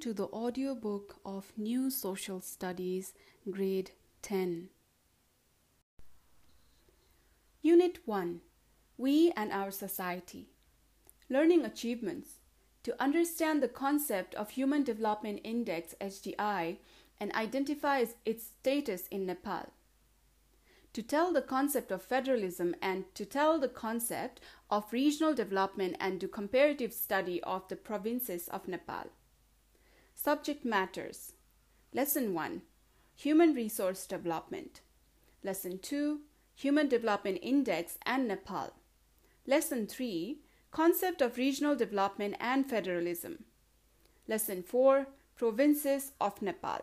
to the audiobook of New Social Studies, Grade 10. Unit 1 We and Our Society. Learning Achievements. To understand the concept of Human Development Index HDI and identify its status in Nepal. To tell the concept of federalism and to tell the concept of regional development and do comparative study of the provinces of Nepal. Subject matters Lesson 1 Human Resource Development. Lesson 2 Human Development Index and Nepal. Lesson 3 Concept of Regional Development and Federalism. Lesson 4 Provinces of Nepal.